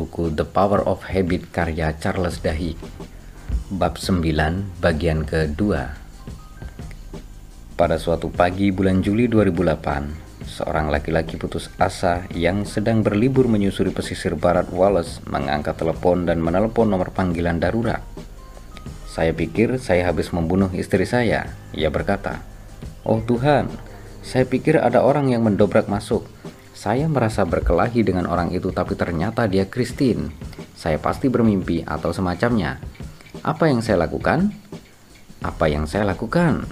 buku The Power of Habit karya Charles Duhigg Bab 9 bagian kedua Pada suatu pagi bulan Juli 2008 Seorang laki-laki putus asa yang sedang berlibur menyusuri pesisir barat Wallace mengangkat telepon dan menelpon nomor panggilan darurat. Saya pikir saya habis membunuh istri saya, ia berkata. Oh Tuhan, saya pikir ada orang yang mendobrak masuk. Saya merasa berkelahi dengan orang itu tapi ternyata dia Christine. Saya pasti bermimpi atau semacamnya. Apa yang saya lakukan? Apa yang saya lakukan?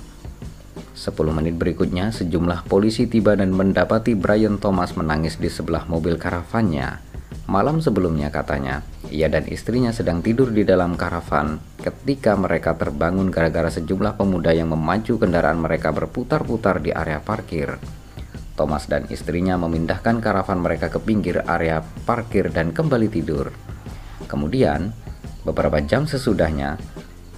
10 menit berikutnya, sejumlah polisi tiba dan mendapati Brian Thomas menangis di sebelah mobil karavannya. Malam sebelumnya katanya, ia dan istrinya sedang tidur di dalam karavan ketika mereka terbangun gara-gara sejumlah pemuda yang memacu kendaraan mereka berputar-putar di area parkir. Thomas dan istrinya memindahkan karavan mereka ke pinggir area parkir dan kembali tidur. Kemudian, beberapa jam sesudahnya,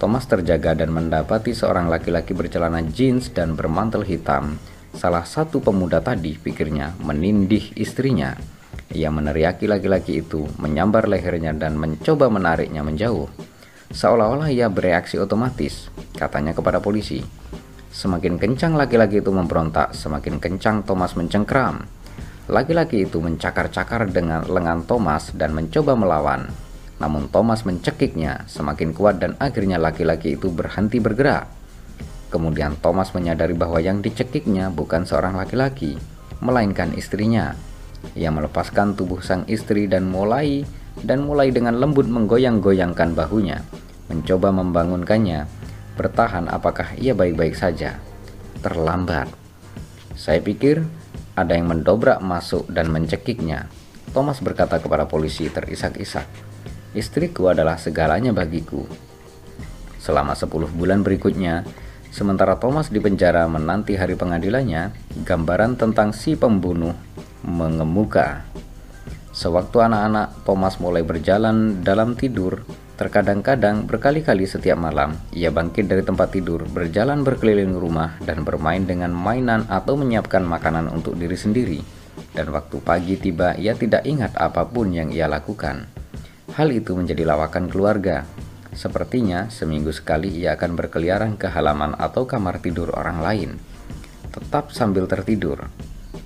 Thomas terjaga dan mendapati seorang laki-laki bercelana jeans dan bermantel hitam. Salah satu pemuda tadi, pikirnya, menindih istrinya. Ia meneriaki laki-laki itu, menyambar lehernya dan mencoba menariknya menjauh. Seolah-olah ia bereaksi otomatis, katanya kepada polisi. Semakin kencang laki-laki itu memberontak, semakin kencang Thomas mencengkram. Laki-laki itu mencakar-cakar dengan lengan Thomas dan mencoba melawan. Namun Thomas mencekiknya semakin kuat dan akhirnya laki-laki itu berhenti bergerak. Kemudian Thomas menyadari bahwa yang dicekiknya bukan seorang laki-laki, melainkan istrinya. Ia melepaskan tubuh sang istri dan mulai dan mulai dengan lembut menggoyang-goyangkan bahunya, mencoba membangunkannya bertahan apakah ia baik-baik saja. Terlambat. Saya pikir ada yang mendobrak masuk dan mencekiknya. Thomas berkata kepada polisi terisak-isak, Istriku adalah segalanya bagiku. Selama 10 bulan berikutnya, sementara Thomas di penjara menanti hari pengadilannya, gambaran tentang si pembunuh mengemuka. Sewaktu anak-anak Thomas mulai berjalan dalam tidur, Terkadang-kadang berkali-kali setiap malam, ia bangkit dari tempat tidur, berjalan berkeliling rumah, dan bermain dengan mainan atau menyiapkan makanan untuk diri sendiri. Dan waktu pagi tiba, ia tidak ingat apa pun yang ia lakukan. Hal itu menjadi lawakan keluarga. Sepertinya seminggu sekali ia akan berkeliaran ke halaman atau kamar tidur orang lain, tetap sambil tertidur.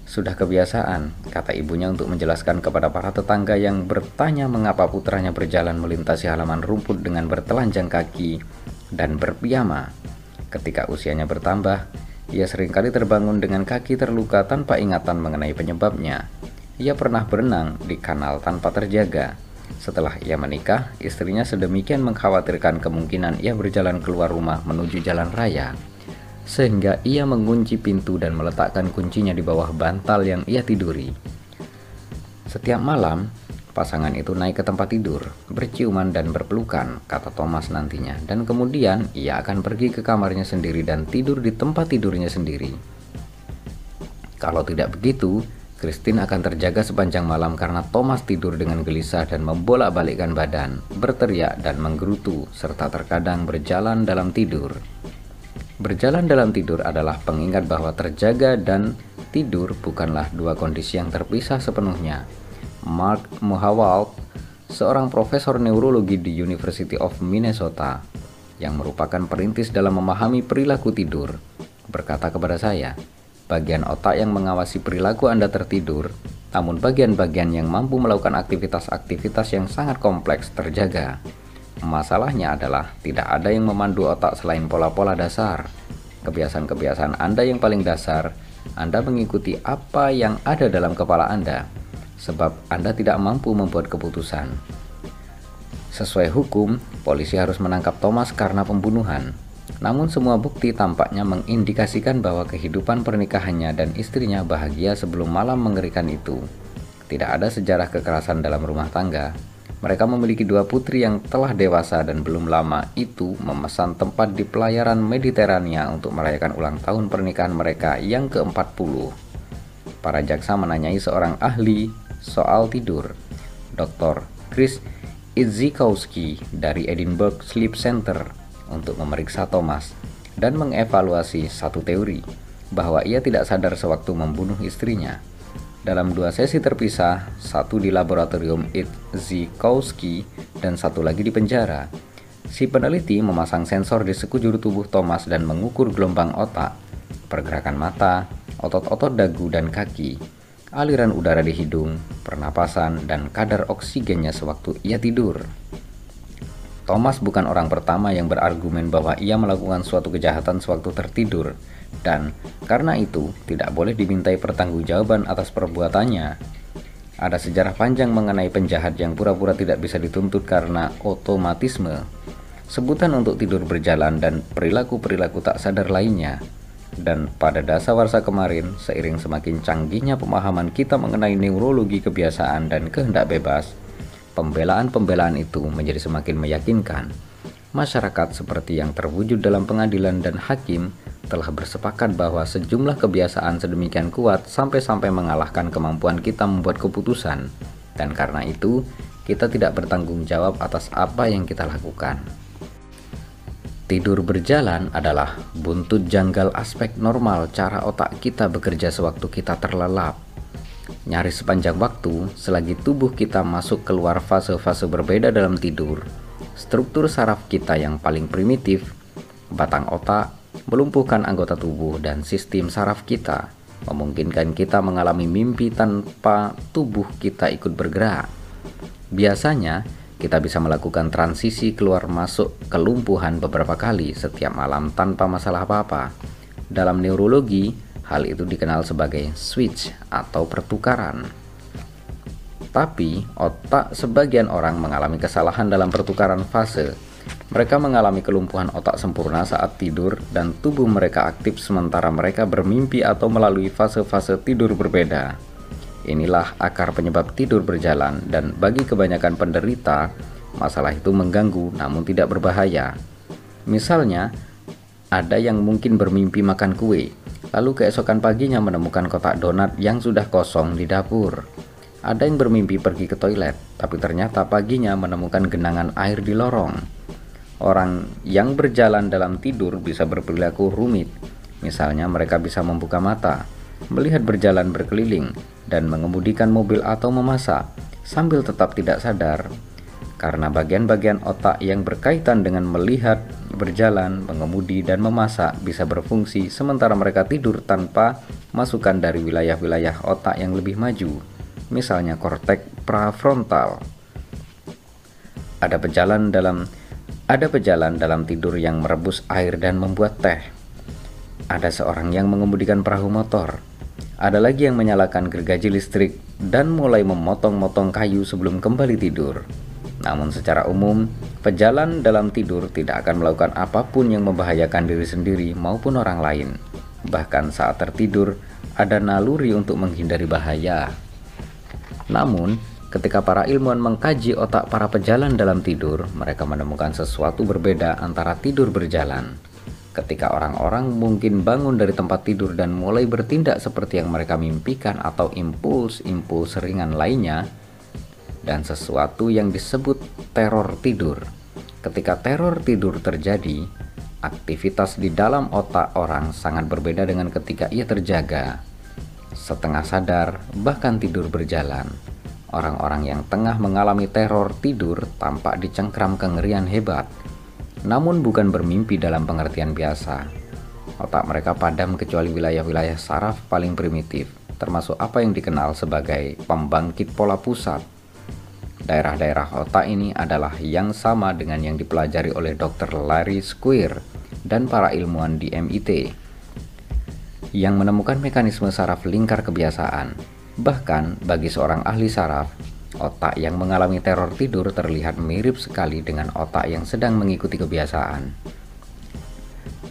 Sudah kebiasaan, kata ibunya untuk menjelaskan kepada para tetangga yang bertanya mengapa putranya berjalan melintasi halaman rumput dengan bertelanjang kaki dan berpiyama. Ketika usianya bertambah, ia sering kali terbangun dengan kaki terluka tanpa ingatan mengenai penyebabnya. Ia pernah berenang di kanal tanpa terjaga. Setelah ia menikah, istrinya sedemikian mengkhawatirkan kemungkinan ia berjalan keluar rumah menuju jalan raya sehingga ia mengunci pintu dan meletakkan kuncinya di bawah bantal yang ia tiduri. Setiap malam, pasangan itu naik ke tempat tidur, berciuman dan berpelukan, kata Thomas nantinya, dan kemudian ia akan pergi ke kamarnya sendiri dan tidur di tempat tidurnya sendiri. Kalau tidak begitu, Christine akan terjaga sepanjang malam karena Thomas tidur dengan gelisah dan membolak-balikkan badan, berteriak dan menggerutu, serta terkadang berjalan dalam tidur. Berjalan dalam tidur adalah pengingat bahwa terjaga dan tidur bukanlah dua kondisi yang terpisah sepenuhnya. Mark Muhawalt, seorang profesor neurologi di University of Minnesota yang merupakan perintis dalam memahami perilaku tidur, berkata kepada saya, bagian otak yang mengawasi perilaku Anda tertidur, namun bagian-bagian yang mampu melakukan aktivitas-aktivitas yang sangat kompleks terjaga. Masalahnya adalah tidak ada yang memandu otak selain pola-pola dasar. Kebiasaan-kebiasaan Anda yang paling dasar, Anda mengikuti apa yang ada dalam kepala Anda, sebab Anda tidak mampu membuat keputusan. Sesuai hukum, polisi harus menangkap Thomas karena pembunuhan. Namun semua bukti tampaknya mengindikasikan bahwa kehidupan pernikahannya dan istrinya bahagia sebelum malam mengerikan itu. Tidak ada sejarah kekerasan dalam rumah tangga, mereka memiliki dua putri yang telah dewasa dan belum lama itu memesan tempat di pelayaran Mediterania untuk merayakan ulang tahun pernikahan mereka yang ke-40. Para jaksa menanyai seorang ahli soal tidur, Dr. Chris Idzikowski dari Edinburgh Sleep Center untuk memeriksa Thomas dan mengevaluasi satu teori bahwa ia tidak sadar sewaktu membunuh istrinya. Dalam dua sesi terpisah, satu di laboratorium Itzikowski dan satu lagi di penjara. Si peneliti memasang sensor di sekujur tubuh Thomas dan mengukur gelombang otak, pergerakan mata, otot-otot dagu dan kaki, aliran udara di hidung, pernapasan, dan kadar oksigennya sewaktu ia tidur. Thomas bukan orang pertama yang berargumen bahwa ia melakukan suatu kejahatan sewaktu tertidur, dan karena itu tidak boleh dimintai pertanggungjawaban atas perbuatannya. Ada sejarah panjang mengenai penjahat yang pura-pura tidak bisa dituntut karena otomatisme, sebutan untuk tidur berjalan dan perilaku-perilaku tak sadar lainnya. Dan pada dasar warsa kemarin, seiring semakin canggihnya pemahaman kita mengenai neurologi kebiasaan dan kehendak bebas, pembelaan-pembelaan itu menjadi semakin meyakinkan. Masyarakat seperti yang terwujud dalam pengadilan dan hakim telah bersepakat bahwa sejumlah kebiasaan sedemikian kuat sampai-sampai mengalahkan kemampuan kita membuat keputusan, dan karena itu kita tidak bertanggung jawab atas apa yang kita lakukan. Tidur berjalan adalah buntut janggal aspek normal cara otak kita bekerja sewaktu kita terlelap. Nyaris sepanjang waktu, selagi tubuh kita masuk keluar fase-fase berbeda dalam tidur, struktur saraf kita yang paling primitif, batang otak, melumpuhkan anggota tubuh dan sistem saraf kita, memungkinkan kita mengalami mimpi tanpa tubuh kita ikut bergerak. Biasanya, kita bisa melakukan transisi keluar masuk kelumpuhan beberapa kali setiap malam tanpa masalah apa-apa. Dalam neurologi, hal itu dikenal sebagai switch atau pertukaran. Tapi, otak sebagian orang mengalami kesalahan dalam pertukaran fase mereka mengalami kelumpuhan otak sempurna saat tidur dan tubuh mereka aktif sementara mereka bermimpi atau melalui fase-fase tidur berbeda. Inilah akar penyebab tidur berjalan dan bagi kebanyakan penderita, masalah itu mengganggu namun tidak berbahaya. Misalnya, ada yang mungkin bermimpi makan kue, lalu keesokan paginya menemukan kotak donat yang sudah kosong di dapur. Ada yang bermimpi pergi ke toilet, tapi ternyata paginya menemukan genangan air di lorong. Orang yang berjalan dalam tidur bisa berperilaku rumit. Misalnya mereka bisa membuka mata, melihat berjalan berkeliling, dan mengemudikan mobil atau memasak sambil tetap tidak sadar. Karena bagian-bagian otak yang berkaitan dengan melihat, berjalan, mengemudi, dan memasak bisa berfungsi sementara mereka tidur tanpa masukan dari wilayah-wilayah otak yang lebih maju, misalnya korteks prafrontal. Ada pejalan dalam ada pejalan dalam tidur yang merebus air dan membuat teh. Ada seorang yang mengemudikan perahu motor. Ada lagi yang menyalakan gergaji listrik dan mulai memotong-motong kayu sebelum kembali tidur. Namun secara umum, pejalan dalam tidur tidak akan melakukan apa pun yang membahayakan diri sendiri maupun orang lain. Bahkan saat tertidur, ada naluri untuk menghindari bahaya. Namun, Ketika para ilmuwan mengkaji otak para pejalan dalam tidur, mereka menemukan sesuatu berbeda antara tidur berjalan. Ketika orang-orang mungkin bangun dari tempat tidur dan mulai bertindak seperti yang mereka mimpikan atau impuls-impuls ringan lainnya, dan sesuatu yang disebut teror tidur. Ketika teror tidur terjadi, aktivitas di dalam otak orang sangat berbeda dengan ketika ia terjaga, setengah sadar, bahkan tidur berjalan. Orang-orang yang tengah mengalami teror tidur tampak dicengkram kengerian hebat, namun bukan bermimpi dalam pengertian biasa. Otak mereka padam kecuali wilayah-wilayah saraf paling primitif, termasuk apa yang dikenal sebagai pembangkit pola pusat. Daerah-daerah otak ini adalah yang sama dengan yang dipelajari oleh Dr. Larry Squire dan para ilmuwan di MIT yang menemukan mekanisme saraf lingkar kebiasaan Bahkan bagi seorang ahli saraf, otak yang mengalami teror tidur terlihat mirip sekali dengan otak yang sedang mengikuti kebiasaan.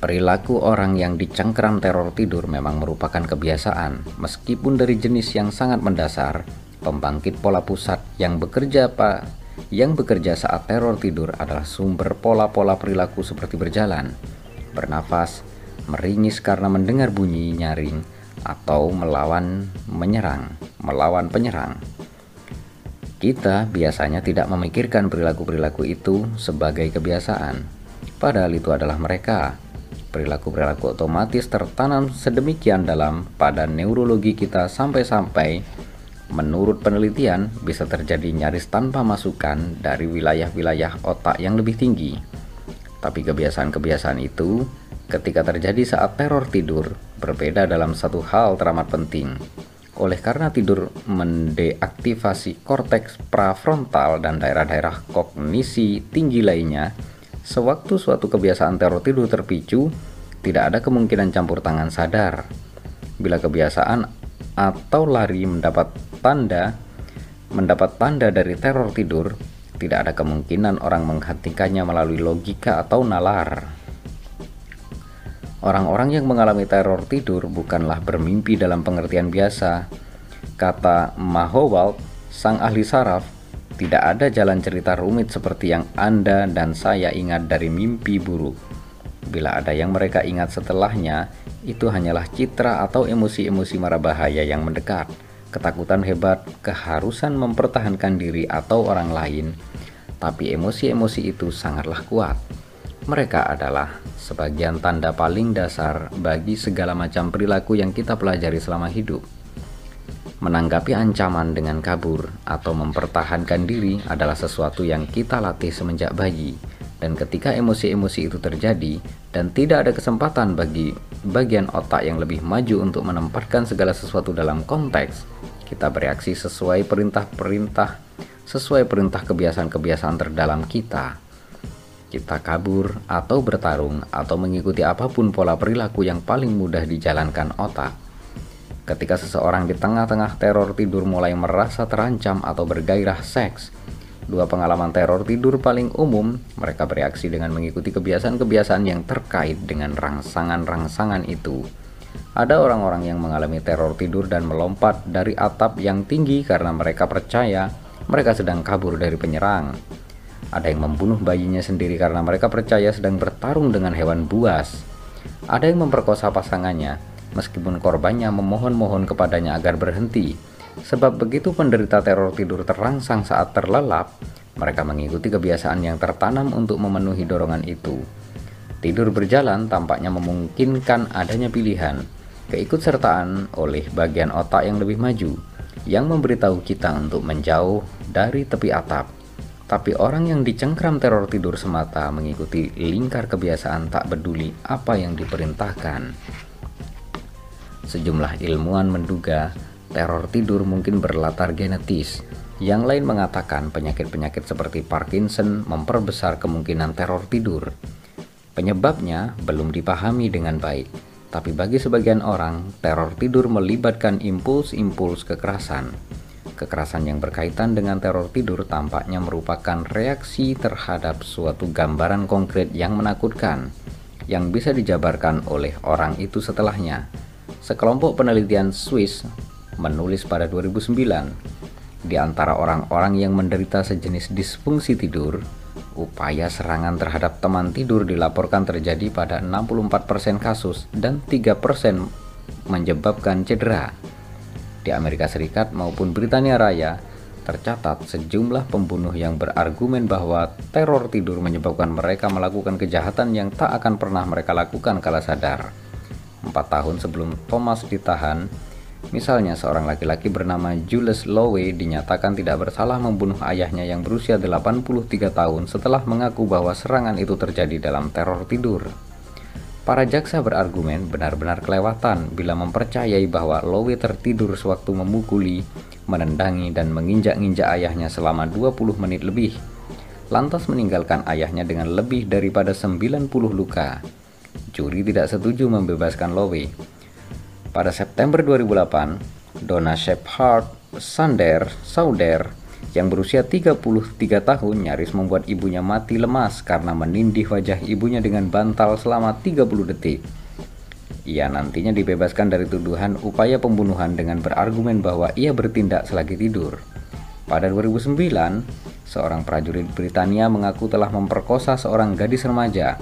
Perilaku orang yang dicengkram teror tidur memang merupakan kebiasaan, meskipun dari jenis yang sangat mendasar. Pembangkit pola pusat yang bekerja pak yang bekerja saat teror tidur adalah sumber pola-pola perilaku seperti berjalan, bernafas, meringis karena mendengar bunyi nyaring, atau melawan menyerang, melawan penyerang. Kita biasanya tidak memikirkan perilaku-perilaku itu sebagai kebiasaan, padahal itu adalah mereka. Perilaku-perilaku otomatis tertanam sedemikian dalam pada neurologi kita sampai-sampai menurut penelitian bisa terjadi nyaris tanpa masukan dari wilayah-wilayah otak yang lebih tinggi. Tapi kebiasaan-kebiasaan itu ketika terjadi saat teror tidur berbeda dalam satu hal teramat penting. Oleh karena tidur mendeaktivasi korteks prafrontal dan daerah-daerah kognisi tinggi lainnya, sewaktu suatu kebiasaan teror tidur terpicu, tidak ada kemungkinan campur tangan sadar. Bila kebiasaan atau lari mendapat tanda mendapat tanda dari teror tidur, tidak ada kemungkinan orang menghentikannya melalui logika atau nalar. Orang-orang yang mengalami teror tidur bukanlah bermimpi dalam pengertian biasa. Kata Mahowald, sang ahli saraf, tidak ada jalan cerita rumit seperti yang Anda dan saya ingat dari mimpi buruk. Bila ada yang mereka ingat setelahnya, itu hanyalah citra atau emosi-emosi mara bahaya yang mendekat ketakutan hebat, keharusan mempertahankan diri atau orang lain, tapi emosi-emosi itu sangatlah kuat. Mereka adalah sebagian tanda paling dasar bagi segala macam perilaku yang kita pelajari selama hidup. Menanggapi ancaman dengan kabur atau mempertahankan diri adalah sesuatu yang kita latih semenjak bayi, dan ketika emosi-emosi itu terjadi dan tidak ada kesempatan bagi bagian otak yang lebih maju untuk menempatkan segala sesuatu dalam konteks, kita bereaksi sesuai perintah-perintah, sesuai perintah kebiasaan-kebiasaan terdalam kita. Kita kabur atau bertarung atau mengikuti apa pun pola perilaku yang paling mudah dijalankan otak. Ketika seseorang di tengah-tengah teror tidur mulai merasa terancam atau bergairah seks, dua pengalaman teror tidur paling umum, mereka bereaksi dengan mengikuti kebiasaan-kebiasaan yang terkait dengan rangsangan-rangsangan itu. Ada orang-orang yang mengalami teror tidur dan melompat dari atap yang tinggi karena mereka percaya mereka sedang kabur dari penyerang. Ada yang membunuh bayinya sendiri karena mereka percaya sedang bertarung dengan hewan buas. Ada yang memperkosa pasangannya, meskipun korbannya memohon-mohon kepadanya agar berhenti. Sebab begitu penderita teror tidur terangsang saat terlelap, mereka mengikuti kebiasaan yang tertanam untuk memenuhi dorongan itu. Tidur berjalan tampaknya memungkinkan adanya pilihan, keikutsertaan oleh bagian otak yang lebih maju yang memberitahu kita untuk menjauh dari tepi atap. Tapi orang yang dicengkram teror tidur semata mengikuti lingkar kebiasaan tak peduli apa yang diperintahkan. Sejumlah ilmuwan menduga teror tidur mungkin berlatar genetis. Yang lain mengatakan penyakit-penyakit seperti Parkinson memperbesar kemungkinan teror tidur. Penyebabnya belum dipahami dengan baik tapi bagi sebagian orang, teror tidur melibatkan impuls-impuls kekerasan. Kekerasan yang berkaitan dengan teror tidur tampaknya merupakan reaksi terhadap suatu gambaran konkret yang menakutkan, yang bisa dijabarkan oleh orang itu setelahnya. Sekelompok penelitian Swiss menulis pada 2009, di antara orang-orang yang menderita sejenis disfungsi tidur, Upaya serangan terhadap teman tidur dilaporkan terjadi pada 64% kasus dan 3% menyebabkan cedera. Di Amerika Serikat maupun Britania Raya, tercatat sejumlah pembunuh yang berargumen bahwa teror tidur menyebabkan mereka melakukan kejahatan yang tak akan pernah mereka lakukan kala sadar. Empat tahun sebelum Thomas ditahan, Misalnya seorang laki-laki bernama Jules Lowe dinyatakan tidak bersalah membunuh ayahnya yang berusia 83 tahun setelah mengaku bahwa serangan itu terjadi dalam teror tidur. Para jaksa berargumen benar-benar kelewatan bila mempercayai bahwa Lowe tertidur sewaktu memukuli, menendangi, dan menginjak-injak ayahnya selama 20 menit lebih. Lantas meninggalkan ayahnya dengan lebih daripada 90 luka. Juri tidak setuju membebaskan Lowe pada September 2008, Donna Shepherd Sander Sauder yang berusia 33 tahun nyaris membuat ibunya mati lemas karena menindih wajah ibunya dengan bantal selama 30 detik. Ia nantinya dibebaskan dari tuduhan upaya pembunuhan dengan berargumen bahwa ia bertindak selagi tidur. Pada 2009, seorang prajurit Britania mengaku telah memperkosa seorang gadis remaja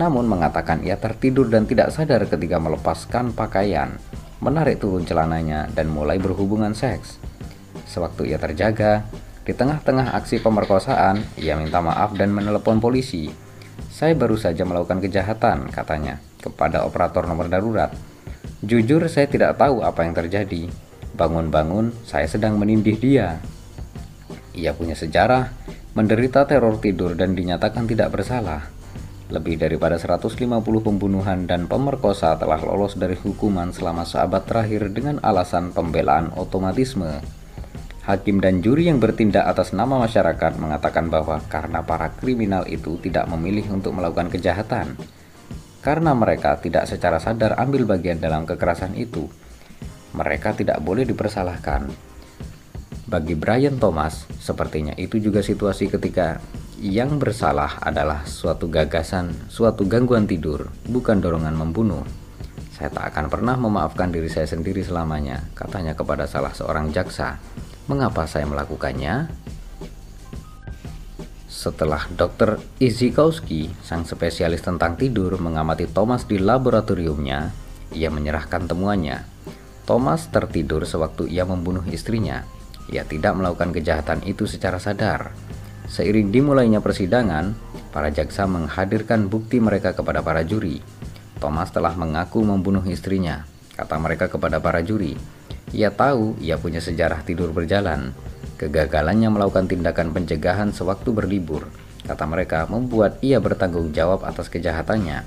namun mengatakan ia tertidur dan tidak sadar ketika melepaskan pakaian, menarik turun celananya, dan mulai berhubungan seks. Sewaktu ia terjaga, di tengah-tengah aksi pemerkosaan, ia minta maaf dan menelepon polisi. Saya baru saja melakukan kejahatan, katanya, kepada operator nomor darurat. Jujur saya tidak tahu apa yang terjadi. Bangun-bangun, saya sedang menindih dia. Ia punya sejarah, menderita teror tidur dan dinyatakan tidak bersalah. Lebih daripada 150 pembunuhan dan pemerkosa telah lolos dari hukuman selama seabad terakhir dengan alasan pembelaan otomatisme. Hakim dan juri yang bertindak atas nama masyarakat mengatakan bahwa karena para kriminal itu tidak memilih untuk melakukan kejahatan, karena mereka tidak secara sadar ambil bagian dalam kekerasan itu, mereka tidak boleh dipersalahkan. Bagi Brian Thomas, sepertinya itu juga situasi ketika yang bersalah adalah suatu gagasan, suatu gangguan tidur, bukan dorongan membunuh. Saya tak akan pernah memaafkan diri saya sendiri selamanya, katanya kepada salah seorang jaksa. Mengapa saya melakukannya? Setelah Dr. Izikowski, sang spesialis tentang tidur, mengamati Thomas di laboratoriumnya, ia menyerahkan temuannya. Thomas tertidur sewaktu ia membunuh istrinya. Ia tidak melakukan kejahatan itu secara sadar. Seiring dimulainya persidangan, para jaksa menghadirkan bukti mereka kepada para juri. Thomas telah mengaku membunuh istrinya, kata mereka kepada para juri. Ia tahu ia punya sejarah tidur berjalan. Kegagalannya melakukan tindakan pencegahan sewaktu berlibur, kata mereka, membuat ia bertanggung jawab atas kejahatannya.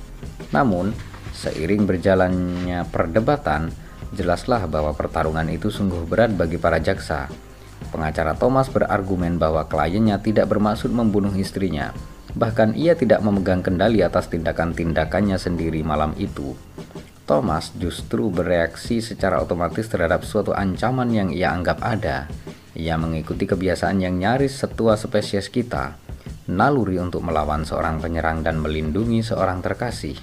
Namun, seiring berjalannya perdebatan, jelaslah bahwa pertarungan itu sungguh berat bagi para jaksa. Pengacara Thomas berargumen bahwa kliennya tidak bermaksud membunuh istrinya, bahkan ia tidak memegang kendali atas tindakan-tindakannya sendiri malam itu. Thomas justru bereaksi secara otomatis terhadap suatu ancaman yang ia anggap ada. Ia mengikuti kebiasaan yang nyaris setua spesies kita, naluri untuk melawan seorang penyerang dan melindungi seorang terkasih.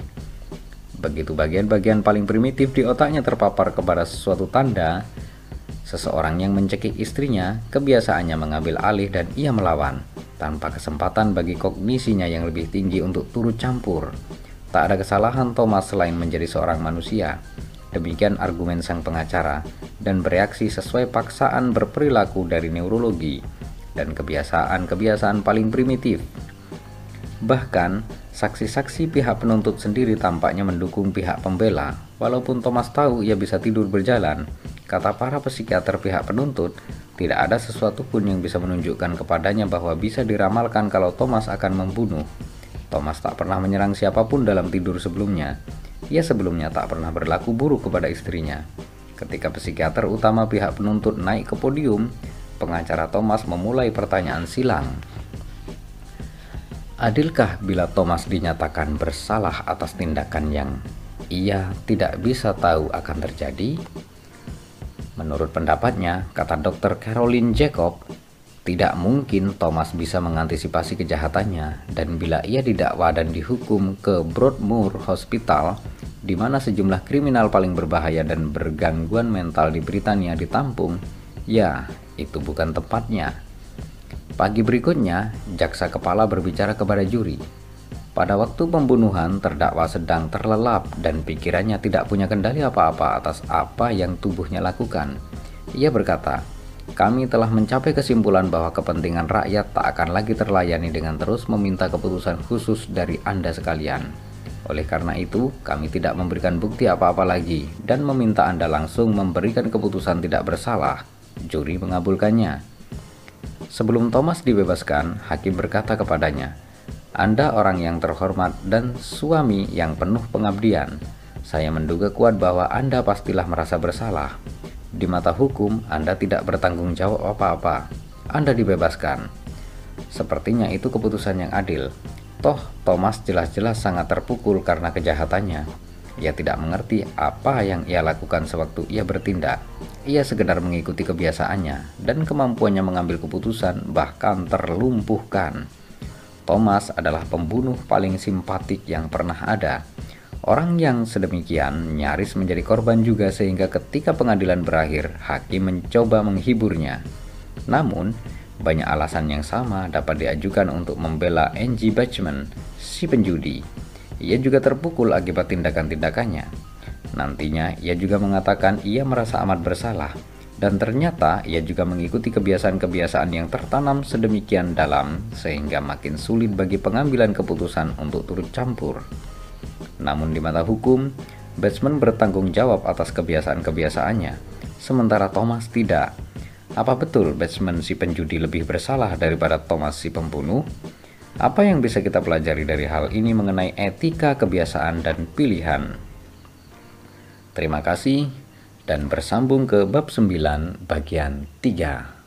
Begitu bagian-bagian paling primitif di otaknya terpapar kepada suatu tanda, seseorang yang mencekik istrinya, kebiasaannya mengambil alih dan ia melawan, tanpa kesempatan bagi kognisinya yang lebih tinggi untuk turut campur. Tak ada kesalahan Thomas selain menjadi seorang manusia. Demikian argumen sang pengacara dan bereaksi sesuai paksaan berperilaku dari neurologi dan kebiasaan-kebiasaan paling primitif. Bahkan, saksi-saksi pihak penuntut sendiri tampaknya mendukung pihak pembela, walaupun Thomas tahu ia bisa tidur berjalan. Kata para psikiater pihak penuntut, tidak ada sesuatu pun yang bisa menunjukkan kepadanya bahwa bisa diramalkan kalau Thomas akan membunuh. Thomas tak pernah menyerang siapa pun dalam tidur sebelumnya. Ia sebelumnya tak pernah berlaku buruk kepada istrinya. Ketika psikiater utama pihak penuntut naik ke podium, pengacara Thomas memulai pertanyaan silang. Adilkah bila Thomas dinyatakan bersalah atas tindakan yang ia tidak bisa tahu akan terjadi? Menurut pendapatnya, kata Dr. Caroline Jacob, tidak mungkin Thomas bisa mengantisipasi kejahatannya, dan bila ia didakwa dan dihukum ke Broadmoor Hospital, di mana sejumlah kriminal paling berbahaya dan bergangguan mental di Britania ditampung, ya, itu bukan tempatnya. Pagi berikutnya, jaksa kepala berbicara kepada juri. Pada waktu pembunuhan, terdakwa sedang terlelap dan pikirannya tidak punya kendali apa-apa atas apa yang tubuhnya lakukan. Ia berkata, kami telah mencapai kesimpulan bahwa kepentingan rakyat tak akan lagi terlayani dengan terus meminta keputusan khusus dari Anda sekalian. Oleh karena itu, kami tidak memberikan bukti apa-apa lagi dan meminta Anda langsung memberikan keputusan tidak bersalah. Juri mengabulkannya. Sebelum Thomas dibebaskan, hakim berkata kepadanya, "Anda orang yang terhormat dan suami yang penuh pengabdian. Saya menduga kuat bahwa Anda pastilah merasa bersalah." Di mata hukum, Anda tidak bertanggung jawab apa-apa. Anda dibebaskan. Sepertinya itu keputusan yang adil. Toh, Thomas jelas-jelas sangat terpukul karena kejahatannya. Ia tidak mengerti apa yang ia lakukan sewaktu ia bertindak. Ia sekedar mengikuti kebiasaannya dan kemampuannya mengambil keputusan bahkan terlumpuhkan. Thomas adalah pembunuh paling simpatik yang pernah ada. Orang yang sedemikian nyaris menjadi korban juga sehingga ketika pengadilan berakhir, hakim mencoba menghiburnya. Namun, banyak alasan yang sama dapat diajukan untuk membela Angie Batchman, si penjudi. Ia juga terpukul akibat tindakan-tindakannya. Nantinya, ia juga mengatakan ia merasa amat bersalah, dan ternyata ia juga mengikuti kebiasaan-kebiasaan yang tertanam sedemikian dalam sehingga makin sulit bagi pengambilan keputusan untuk turut campur. Namun di mata hukum, Batsman bertanggung jawab atas kebiasaan-kebiasaannya. sementara Thomas tidak. Apa betul Batman si penjudi lebih bersalah daripada Thomas si pembunuh? Apa yang bisa kita pelajari dari hal ini mengenai etika, kebiasaan, dan pilihan? Terima kasih dan bersambung ke bab 9 bagian 3.